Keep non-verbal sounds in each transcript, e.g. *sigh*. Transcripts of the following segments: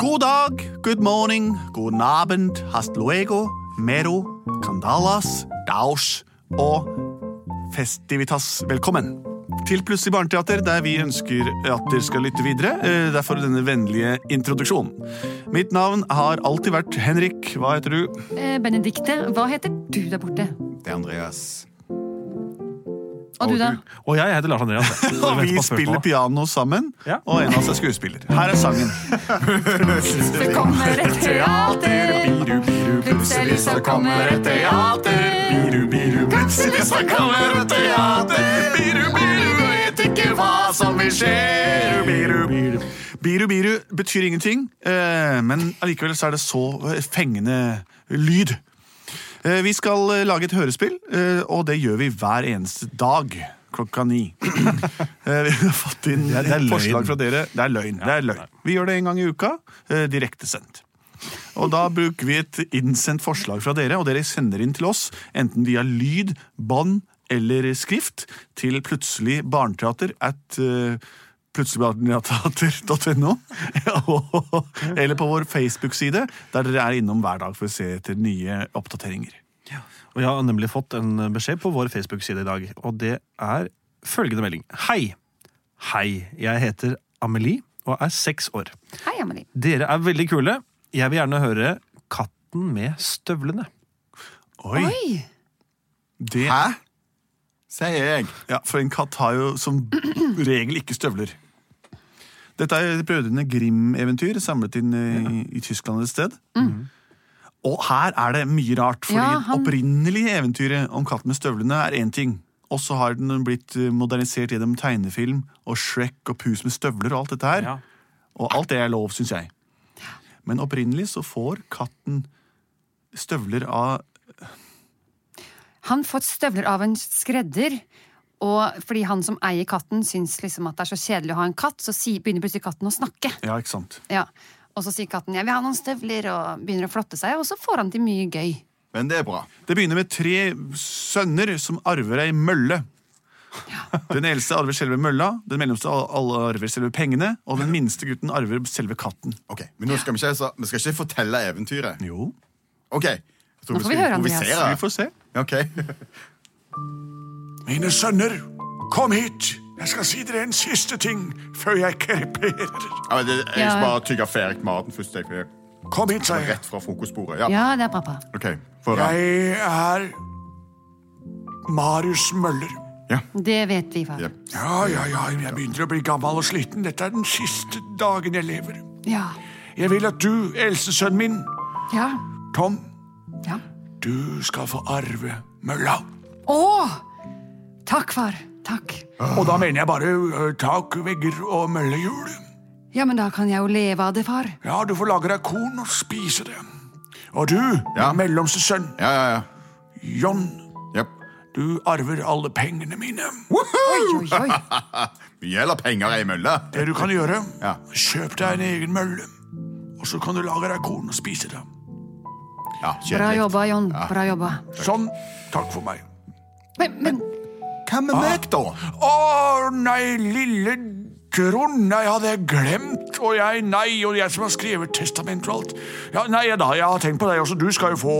God dag, good morning, guten abend, hast luego, mero, candalas, daus og festivitas. Velkommen til Plutselig barneteater, der vi ønsker at dere skal lytte videre. eh, Derfor denne vennlige introduksjonen. Mitt navn har alltid vært Henrik. Hva heter du? Eh, Benedikte, hva heter du der borte? Det er Andreas. Og du, da? Og jeg heter Lars Andreas. *laughs* Og vi spiller piano sammen, Ja. og en av oss er skuespiller. Her er sangen. *laughs* så kommer et teater. Plutselig så kommer et teater. Biru, biru, plutselig så kommer et teater. Biru, biru, vet ikke hva som vil skje. Biru, biru. Biru, biru betyr ingenting, eh, men allikevel så er det så fengende lyd. Eh, Vi skal eh, lage et hørespill, eh, og det gjør vi hver eneste dag klokka ni. *clears throat* Vi har fått inn Det er- er forslag fra dere. Det er løgn. det er løgn. Vi gjør det en gang i uka, direktesendt. Og da bruker vi et innsendt forslag fra dere, og dere sender inn til oss, enten via lyd, bånd eller skrift, til plutselig barneteater at uh, plutseligbarneteater.no, *laughs* eller på vår Facebook-side, der dere er innom hver dag for å se etter nye oppdateringer. Og jeg har nemlig fått en beskjed på vår Facebook-side i dag, og det er følgende melding. Hei! Hei, jeg heter Amelie og er seks år. Hei, Amelie. Dere er veldig kule. Jeg vil gjerne høre Katten med støvlene. Oi! Oi! Det, Hæ? Sier jeg. ja, for en katt har jo som regel ikke støvler. Dette er Brødrene Grim-eventyr samlet inn i, i Tyskland et sted. Og her er det mye rart, fordi Ja, han- opprinnelige eventyret om katten med støvlene er én ting. Og så har den blitt eh, modernisert gjennom tegnefilm og Shrek og Pus med støvler og alt dette her. Ja. Og alt det er lov, syns jeg. Men opprinnelig så får katten støvler av Han fått støvler av en skredder. Og fordi han som eier katten, syns liksom at det er så kjedelig å ha en katt, så si- begynner plutselig katten å snakke. Ja, ikke sant? Ja. Og så sier katten 'jeg vil ha noen støvler', og begynner å flotte seg, og så får han til mye gøy. Men det er bra. Det begynner med tre sønner som arver ei mølle. Ja. *laughs* Den eldste arver selve mølla, den mellomste alle arver selve pengene, og den minste gutten arver selve katten. Ok, Men nå skal vi ikke, altså, vi skal ikke fortelle eventyret. Jo, Ok. Nå får vi vi høre, Andreas. vi får se. Ok. *laughs* Mine sønner, kom hit. Jeg skal si dere en siste ting før jeg kreperer. Ja, jeg skal bare tygge ferdig maten først. Jeg, Kom hit, sa jeg. rett fra frokostbordet. Ja. Ja, det er pappa. Okay. Jeg er Marius Møller. Det vet vi, far. Ja. Ja, ja, ja, jeg begynner å bli gammel og sliten. Dette er den siste dagen jeg lever. Ja. Jeg vil at du, eldste sønnen min, Ja. Tom, ja. du skal få arve mølla. Å! Takk, far. Takk. Og da mener jeg bare ø, tak, vegger og møllehjul. Ja, men da kan jeg jo leve av det, far. Ja, du får lage deg korn og spise det. Og du, Ja. mellomste sønn, Ja, ja, ja. John, Yep. du arver alle pengene mine. Oi, oi, oi. *laughs* Mye eller penger i mølle. Det du kan gjøre, Ja. kjøp deg en egen mølle. Og så kan du lage deg korn og spise det. Ja, Bra jobba, John. Bra jobba. Sånn, takk for meg. Men, men Hva med meg, da? Å nei, lille Trond, nei, hadde jeg glemt, og jeg, nei, og jeg som har skrevet testament og alt. Ja, nei, da, jeg har tenkt på deg også, du skal jo få,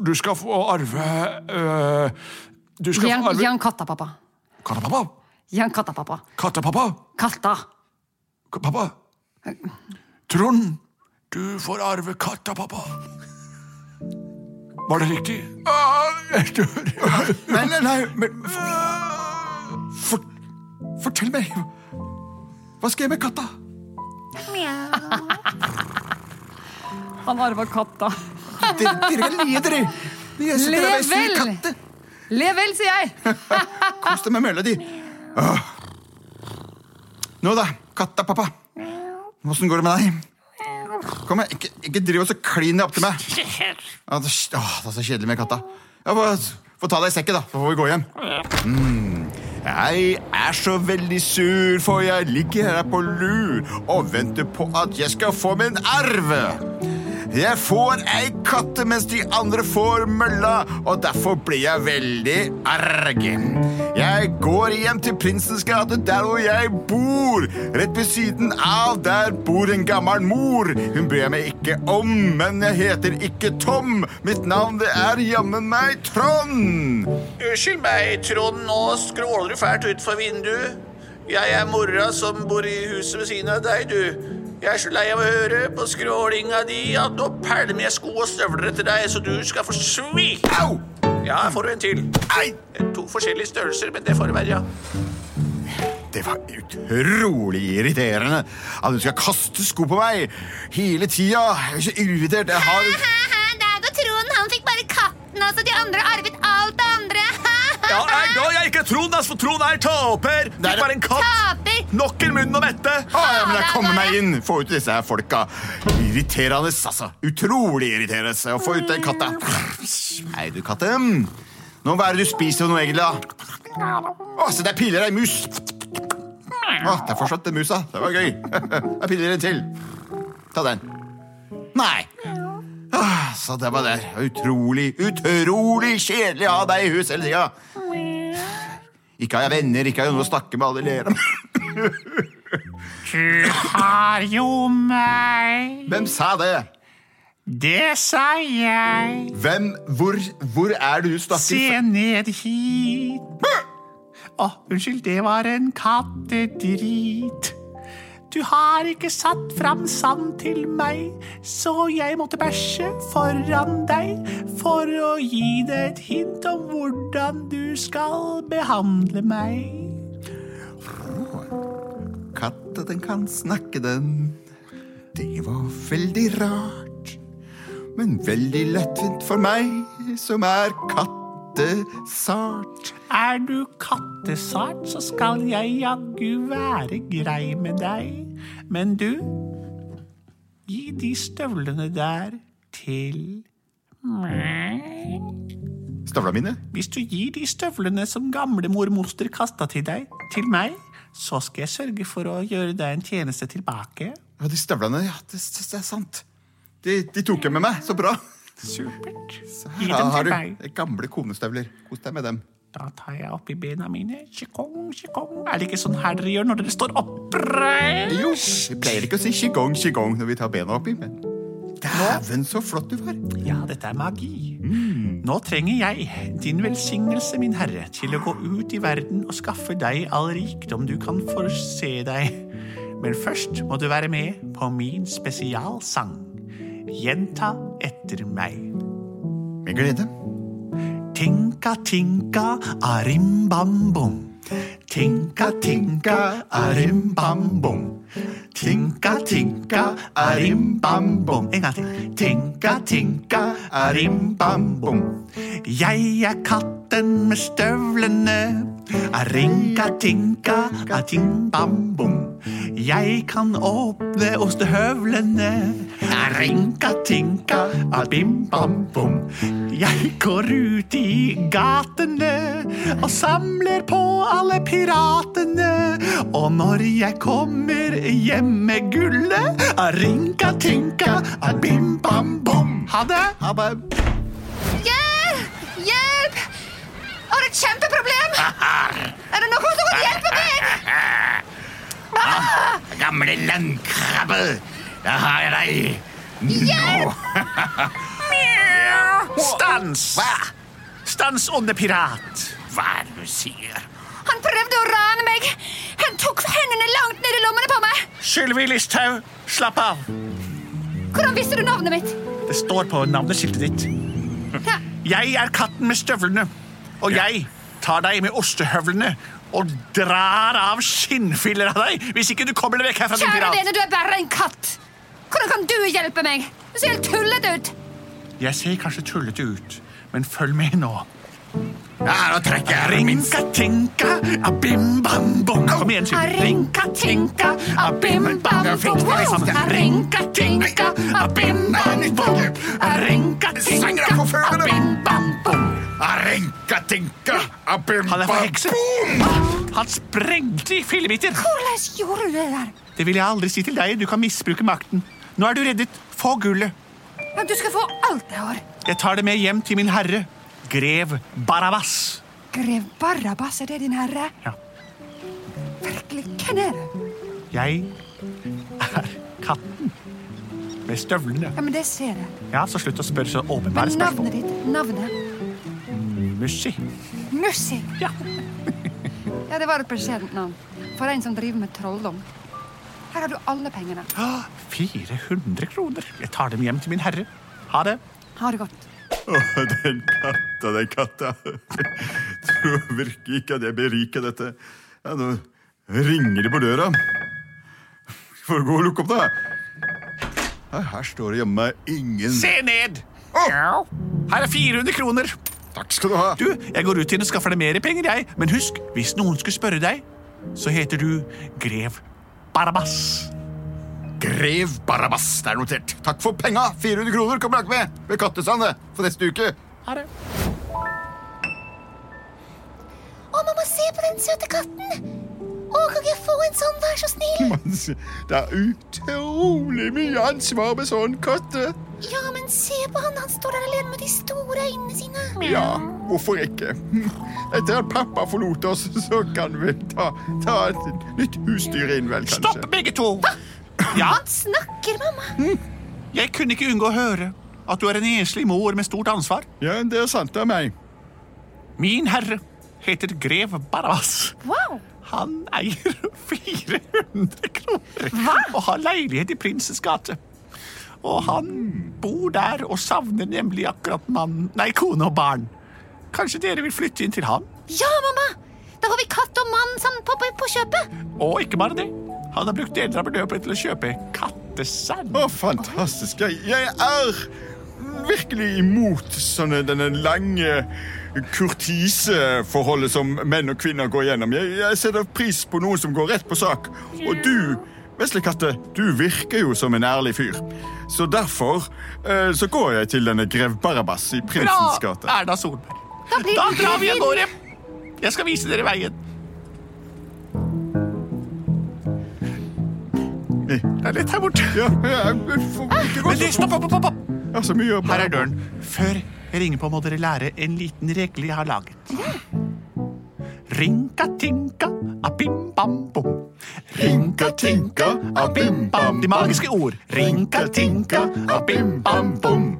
du skal få arve, øh, du skal Jan, få arve... Jan Kattapappa. Kattepappa? Jan Kattapappa. Kattepappa? Katta. K- Pappa? Trond, du får arve kattepappa. Var det riktig? Ah, jeg dør. Nei, nei, nei, men for, for, Fortell meg. Hva skal jeg med katta? Han arva katta. Dere, dere kan lide, dere. Jeg Le ei Level! vel, sier jeg! *laughs* Kos deg med mølla di. Nå da, katta, pappa. Åssen går det med deg? Kom her, ikke, ikke driv og så klin deg opp til meg. *laughs* Åh, det er så kjedelig med katta. Ja, Få få ta deg i sekken, da, så får vi gå hjem. Mm. Jeg er så veldig sur, for jeg ligger her på lur og venter på at jeg skal få min arv. Jeg får ei katte mens de andre får mølla, og derfor blir jeg veldig arg. Jeg går hjem til Prinsens gate, der hvor jeg bor. Rett ved siden av der bor en gammel mor. Hun bryr jeg meg ikke om, men jeg heter ikke Tom. Mitt navn det er jammen meg Trond. Unnskyld meg, Trond, nå skråler du fælt utfor vinduet. Jeg er mora som bor i huset ved siden av deg, du. Jeg er så lei av å høre på skrålinga di at nå pælmer jeg sko og støvler etter deg, så du skal få svi. Au! Ja, får du en til. Ei! To forskjellige størrelser, men det får det være, ja. Det var utrolig irriterende at du skal kaste sko på meg hele tida. Jeg er så irritert. Jeg har Dag og Trond. Han fikk bare katten, altså. De andre arvet alt det andre. *laughs* Ja, jeg ikke er Trond, altså, for Trond er taper. Er- Fikk bare en katt. Taper. Nok en munn å mette. Å, ja, men jeg kommer meg inn. Få ut disse her folka. Irriterende, altså. Utrolig irriterende. Å få ut den katta. Hei, du katte. Nå, hva er det du spiser nå, egentlig? da? Å, se, der piler ei mus. Å, der forsvant den musa. Det var gøy. *laughs* Jeg piler en til. Ta den. Nei. Ah, så det var det. Utrolig, utrolig kjedelig å ha deg i hus hele tida. Ikke har jeg venner, ikke har jeg noe å snakke med. Alle ler av. *laughs* *laughs* Du har jo meg. Hvem sa det? Det sa jeg. Hvem, hvor, hvor er du stakkars Se ned hit. Å, unnskyld, det var en kattedrit. Du har ikke satt fram sand til meg, så jeg måtte bæsje foran deg for å gi deg et hint om hvordan du skal behandle meg. Katta, den kan snakke, den. Det var veldig rart. Men veldig lettvint for meg, som er kattesart. Er du kattesart, så skal jeg jaggu være grei med deg. Men du, gi de støvlene der til meg. Støvla mine? Hvis du gir de støvlene som gamlemor moster kasta til deg, til meg, så skal jeg sørge for å gjøre deg en tjeneste tilbake. Ja, de støvlene, ja, det, det, det er sant. De, de tok jeg med meg. Så bra. Supert. Gi her dem har til du gamle konestøvler. Kos deg med dem. Da tar jeg oppi bena mine. Qigong, qigong. Er det ikke sånn her dere gjør når dere står oppreist? Jo, vi pleier ikke å si qigong, qigong når vi tar bena oppi, men Dæven, så flott du var. Ja, dette er magi. Nå trenger jeg din velsignelse, min herre, til å gå ut i verden og skaffe deg all rikdom du kan forse deg. Men først må du være med på min spesialsang. Gjenta etter meg. Med glede. Tinka, tinka, arim bam bom. Tinka, tinka, arim bam bom. Tinka, tinka, arim bam bom. En gang til. Tinka, tinka, arim bam bom. Jeg er katten med støvlene. Arinka, tinka, atim bam bom. Jeg kan åpne ostehøvlene. Arinka, tinka, abim bam bom. Jeg går ut i gatene og samler på alle piratene. Og når jeg kommer hjem med gullet, rinka-tinka, abim bam bom. Ha det! Ha det. Hjelp! Jeg Har et kjempeproblem! *laughs* Er det noen som kan hjelpe meg? *laughs* Gamle landkrabbe. da har jeg deg. *laughs* Stans! Stans, onde pirat! Hva er det du sier? Han prøvde å rane meg. Han tok hendene langt ned i lommene på meg. Sylvi Listhaug, slapp av. Hvordan visste du navnet mitt? Det står på navneskiltet ditt. Ja. Jeg er katten med støvlene, og jeg tar deg med ostehøvlene og drar av skinnfiller av deg hvis ikke du kommer deg vekk herfra, Kjære vene, du er bare en katt. Hvordan kan du hjelpe meg? Du ser helt tullete ut. Jeg ser kanskje tullete ut, men følg med nå. Ja, nå trekker jeg min Rinka tinka, abim bam bom. Kom igjen, Sylvi. Rinka tinka, abim bam bom. Rinka tinka, abim bam bom. Rinka tinka, abim bam bom. Rinka-tinka, abim Han er for hekse. Han sprengte i fillebiter. Hvordan gjorde du det der? Det vil jeg aldri si til deg. Du kan misbruke makten. Nå er du reddet. Få gullet. Ja, du skal få alt jeg har. Jeg tar det med hjem til min herre, grev Barabas. Grev Barabas, er det din herre? Ja. Virkelig, hvem er du? Jeg er katten med støvlene. Ja, men det ser jeg. Ja, så slutt å spørre så åpenbare Men spørsmål. navnet ditt? Navnet? Mussi. Mussi. Ja. *laughs* Ja, det var et beskjedent navn. For en som driver med trolldom. Her har du alle pengene. Ah, 400 kroner. Jeg tar dem hjem til min herre. Ha det. Ha det godt. Åh, den katta, den katta. Tror virkelig ikke at jeg beriker dette. Ja, nå ringer det på døra. Får gå og lukke opp, da. Ja, her står det jammen meg ingen Se ned! Ja. Her er 400 kroner. Takk skal du ha. Du, jeg går ut igjen og skaffer deg mer penger, jeg. Men husk, hvis noen skulle spørre deg, så heter du grev Barabbas. Grev Barabbas, det er notert. Takk for penga. 400 kroner kommer dere med ved Kattesandet for neste uke. Ha det. Å, mamma, se på den søte katten! Å, kan ikke jeg få en sånn, vær så snill? *laughs* Det er utrolig mye ansvar med sånn katte. Ja, men se på han, han står der alene med de store øynene sine. Ja, hvorfor ikke? Etter at pappa forlot oss, så kan vi ta, ta et nytt husdyr inn, vel, kanskje. Stopp, begge to! Ja, Han snakker, mamma. jeg kunne ikke unngå å høre at du er en enslig mor med stort ansvar. Ja, det er sant, det er meg. Min herre heter grev Barabas. Wow. Han eier *laughs* 400 kroner og har leilighet i Prinsens gate. Og han bor der og savner nemlig akkurat mann, nei, kone og barn. Kanskje dere vil flytte inn til han? Ja, mamma. Da får vi katt og mann sammen på, på, på kjøpet. Og ikke bare det. Han har brukt deler av beløpet til å kjøpe kattesand. Å, fantastisk. Jeg, jeg er virkelig imot sånne, denne lange kurtiseforholdet som menn og kvinner går gjennom. Jeg, jeg setter pris på noen som går rett på sak. Og du, Veslekatte, du virker jo som en ærlig fyr. Så derfor eh, så går jeg til denne grev Barabas i Prinsens gate. Bra. Erna Solberg. Da blir Da det drar vi av gårde. Jeg skal vise dere veien. Det er litt her borte. Ja, jeg får ikke gå Men det, så fort. Her er døren. Før ringer på, må dere lære en liten regel jeg har laget. Rinka-tinka, a-bim-bam-bom. Rinka-tinka, a-bim-bam. De magiske ord. Rinka-tinka, a-bim-bam-bom.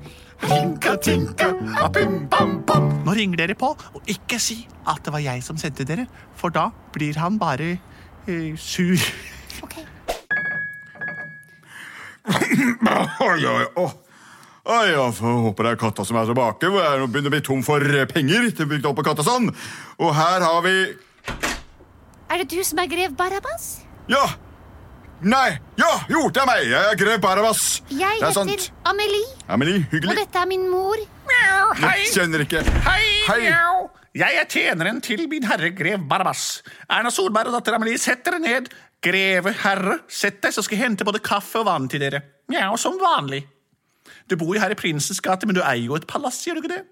Rinka-tinka, a-bim-bam-bom. Nå ringer dere på, og ikke si at det var jeg som sendte dere, for da blir han bare eh, sur. Ok. Oi, oi, oi. Oi, jeg håper håpe det er katta som er tilbake. hvor Jeg begynner å bli tom for eh, penger til å bygge opp på Kattasand. Og her har vi Er det du som er grev Barabas? Ja! Nei! Ja! Jo, det er meg! Jeg er grev Barabas. Jeg det er heter sant. Amelie, Amelie, og dette er min mor. Jeg kjenner ikke Hei, Hei. mjau. Jeg er tjeneren til min herre grev Barabas. Erna Solberg og datter Amelie, sett dere ned. Greve herre, sett deg, så skal jeg hente både kaffe og vann til dere. Mjau, som vanlig. Du bor jo her i Prinsens gate, men du eier jo et palass, gjør du ikke det?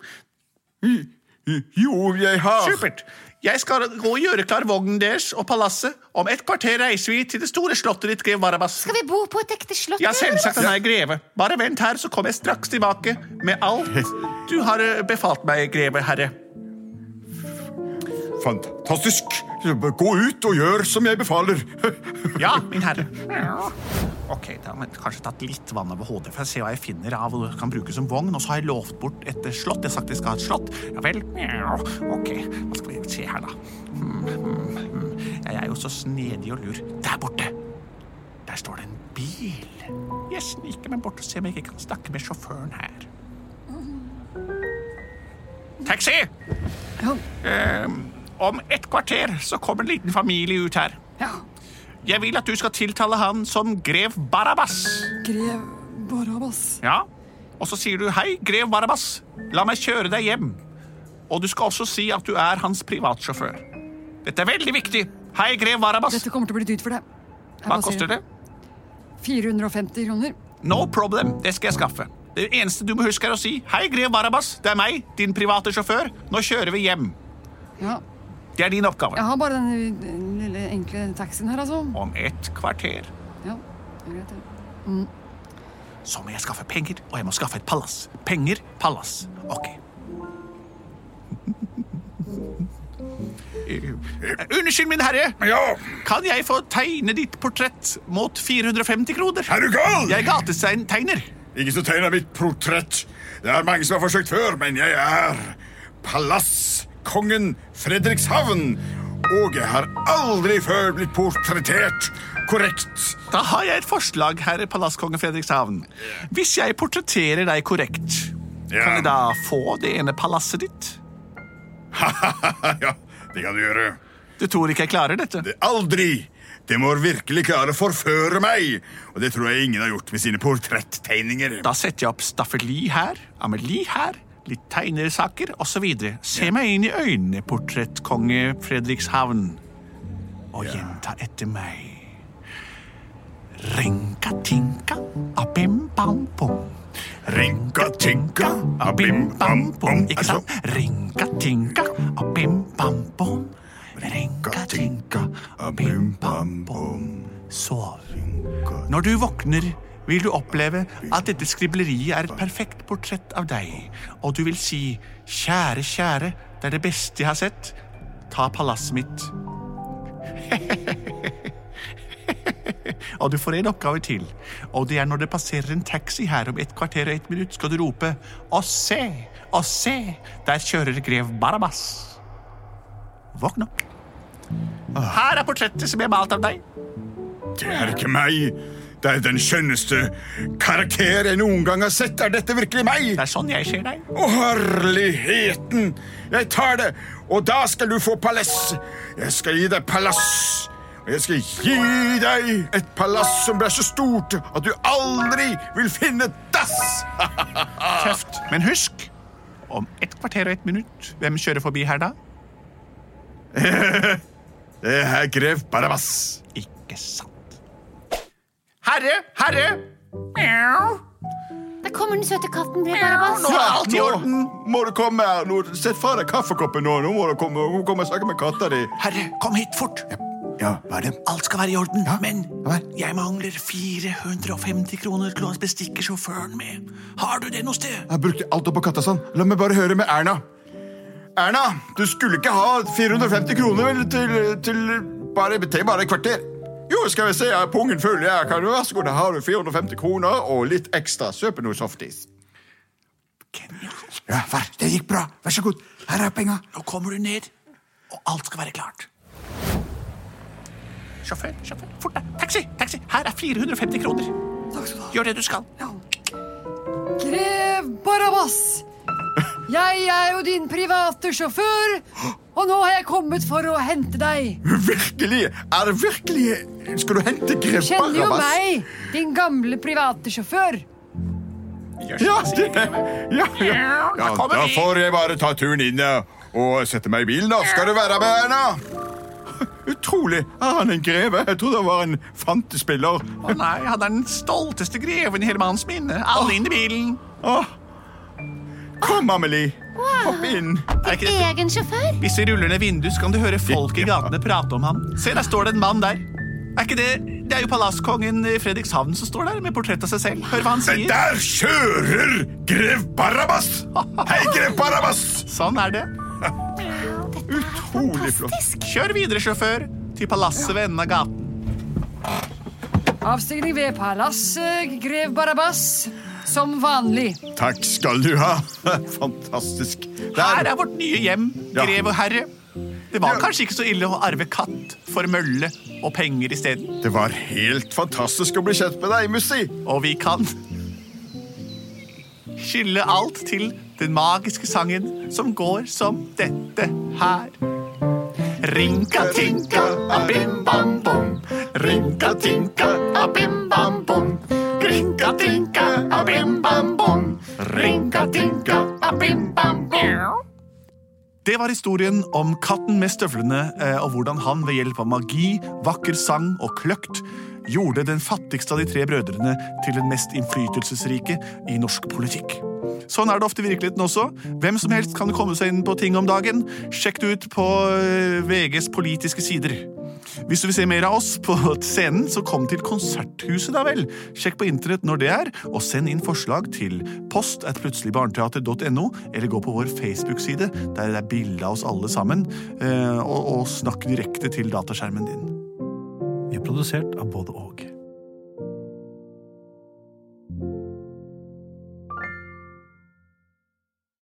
Jo, jeg har Supert. Jeg skal gå og gjøre klar vognen deres og palasset. Om et kvarter reiser vi til det store slottet ditt, grev Varabas Skal vi bo på et ekte slott? Ja, selvsagt han er greve. Bare vent her, så kommer jeg straks tilbake med alt *laughs* du har eh, befalt meg, greve herre. Fantastisk. Gå ut og gjør som jeg befaler. *laughs* Ja, min herre. Ok, da har jeg kanskje tatt litt vann over hodet, for jeg ser hva jeg finner av og kan bruke som vogn. Og så har jeg lovt bort et slott. Jeg har sagt jeg skal ha et slott. Ja vel. Ok, hva skal vi se her, da? Hmm, hmm, hmm. Jeg er jo så snedig og lur. Der borte! Der står det en bil. Jeg sniker meg bort og ser om jeg ikke kan snakke med sjåføren her. Taxi! Ja. Ehm, om et kvarter så kommer en liten familie ut her. ja. Jeg vil at du skal tiltale han som grev Barabas. Grev Barabas? Ja, Og så sier du 'Hei, grev Barabas, La meg kjøre deg hjem'. Og du skal også si at du er hans privatsjåfør. Dette er veldig viktig. Hei, grev Barabas. Dette kommer til å bli dyrt for deg. Jeg Hva koster det? 450 kroner. No problem. Det skal jeg skaffe. Det eneste du må huske, er å si 'Hei, grev Barabas, Det er meg, din private sjåfør. Nå kjører vi hjem'. Ja. Det er din oppgave. Jeg har bare den, lille enkle taxien her, altså. Om et kvarter. Ja, det er greit. det. Mm. Så må jeg skaffe penger, og jeg må skaffe et palass. Penger, palass. Ok. *laughs* Unnskyld, min herre. Ja, Kan jeg få tegne ditt portrett mot 450 kroner? er du gal? Jeg er gatetegner. Ingen som tegner mitt portrett. Det er mange som har forsøkt før, men jeg er palasskongen Fredrikshavn. Og jeg har aldri før blitt portrettert korrekt. Da har jeg et forslag, herre palasskonge Fredrikshavn. Hvis jeg portretterer deg korrekt, Ja. kan jeg da få det ene palasset ditt? *laughs* ja, det kan du gjøre. Du tror ikke jeg klarer dette? Det aldri. Det må virkelig klare å forføre meg. Og det tror jeg ingen har gjort med sine portrettegninger. Da setter jeg opp staffeli her, Amelie her, litt tegnesaker osv. Se meg inn i øynene, portrettkonge Fredrikshavn. Og gjenta etter meg. Rinka-tinka, abim-bam-bom. Rinka-tinka, abim-bam-bom. Ikke sant? Rinka-tinka, abim-bam-bom. Rinka-tinka, abim-bam-bom. Sov. Når du våkner, vil du oppleve at dette skribleriet er et perfekt portrett av deg, og du vil si, kjære, kjære, det er det beste jeg har sett. Ta palasset mitt. *laughs* og du får en oppgave til, og det er når det passerer en taxi her om et kvarter og et minutt, skal du rope, og se, og se, der kjører grev Barabas. Våkn opp. Her er portrettet som jeg har malt av deg. Det er ikke meg. Det er den skjønneste karakter jeg noen gang har sett. Er dette virkelig meg? Det er sånn jeg ser deg. Å, herligheten! Jeg tar det, og da skal du få palass. Jeg skal gi deg palass. Og jeg skal gi deg et palass som blir så stort at du aldri vil finne dass. *laughs* Tøft. Men husk, om et kvarter og et minutt, hvem kjører forbi her da? *laughs* Det er grev Barabas. Ikke sant. Herre, herre! Der kommer den søte katten, Det er bare Nå er alt i orden. må du komme her. Nå, Sett fra deg kaffekoppen nå. Nå må du komme, nå kommer jeg og snakke med katta di. Herre, kom hit fort. Ja, hva er det? Alt skal være i orden, men vel. jeg mangler 450 kroner til å bestikke sjåføren med. Har du det noe sted? Jeg brukte alt opp på katta sånn. La meg bare høre med Erna. Erna, du skulle ikke ha 450 kroner til, til bare, til bare et kvarter. Jo, skal vi se, jeg er pungen full. Jeg kan, du vær så god, da har du 450 kroner og litt ekstra. Kjøp noe softis. Ja, far, det gikk bra. Vær så god. Her er penga. Nå kommer du ned, og alt skal være klart. Sjåfør, sjåfør, fort deg. Taxi, taxi. Her er 450 kroner. Takk skal du ha. Gjør det du skal. Grev Barabas! Jeg er jo din private sjåfør, og nå har jeg kommet for å hente deg. Virkelig? Er det virkelig Skal du hente grev Kjenner jo meg, din gamle private sjåfør. Ja, det, ja, ja. ja, da får jeg bare ta turen inn og sette meg i bilen. da. Skal du være med, Erna? *laughs* Utrolig. Er han en greve? Jeg trodde han var en fantespiller. Å nei, han er den stolteste greven i hele manns minne. Alle inn i bilen. Åh. Kom, Amelie. Hopp inn. Din Egen sjåfør. Hvis vi ruller ned vinduet, så kan du høre folk i gatene prate om ham. Se, der står det en mann der. Er ikke det Det er jo palasskongen i Fredrikshavn som står der med portrett av seg selv. Hør hva han sier. Men der kjører grev Barabas! Hei, grev Barabas! Sånn er det. Utrolig flott. Kjør videre, sjåfør, til palasset ved enden av gaten. Avstigning ved palasset, grev Barabas. Som vanlig. Takk skal du ha. *laughs* Fantastisk. Her er vårt nye hjem, grev og herre. Det var Ja. kanskje ikke så ille å arve katt for mølle og penger isteden. Det var helt fantastisk å bli kjent med deg, Mussi. Og vi kan skylde alt til den magiske sangen som går som dette her. Rinka-tinka, abim-bam-bom. Rinka-tinka, abim-bam-bom. Rinka-tinka, abim-bam-bom. Rinka-tinka, abim-bam-bom. Det var historien om katten med støvlene eh, og hvordan han ved hjelp av magi, vakker sang og kløkt gjorde den fattigste av de tre brødrene til den mest innflytelsesrike i norsk politikk. Sånn er det ofte i virkeligheten også. Hvem som helst kan komme seg inn på ting om dagen. Sjekk det ut på eh, VGs politiske sider. Hvis du vil se mer av oss på scenen, så kom til Konserthuset, da vel. Sjekk på internett når det er, og send inn forslag til post at plutseligbarneteater.no, eller gå på vår Facebook-side, der det er bilde av oss alle sammen, eh, og, og snakk direkte til dataskjermen din. Vi er produsert av både og.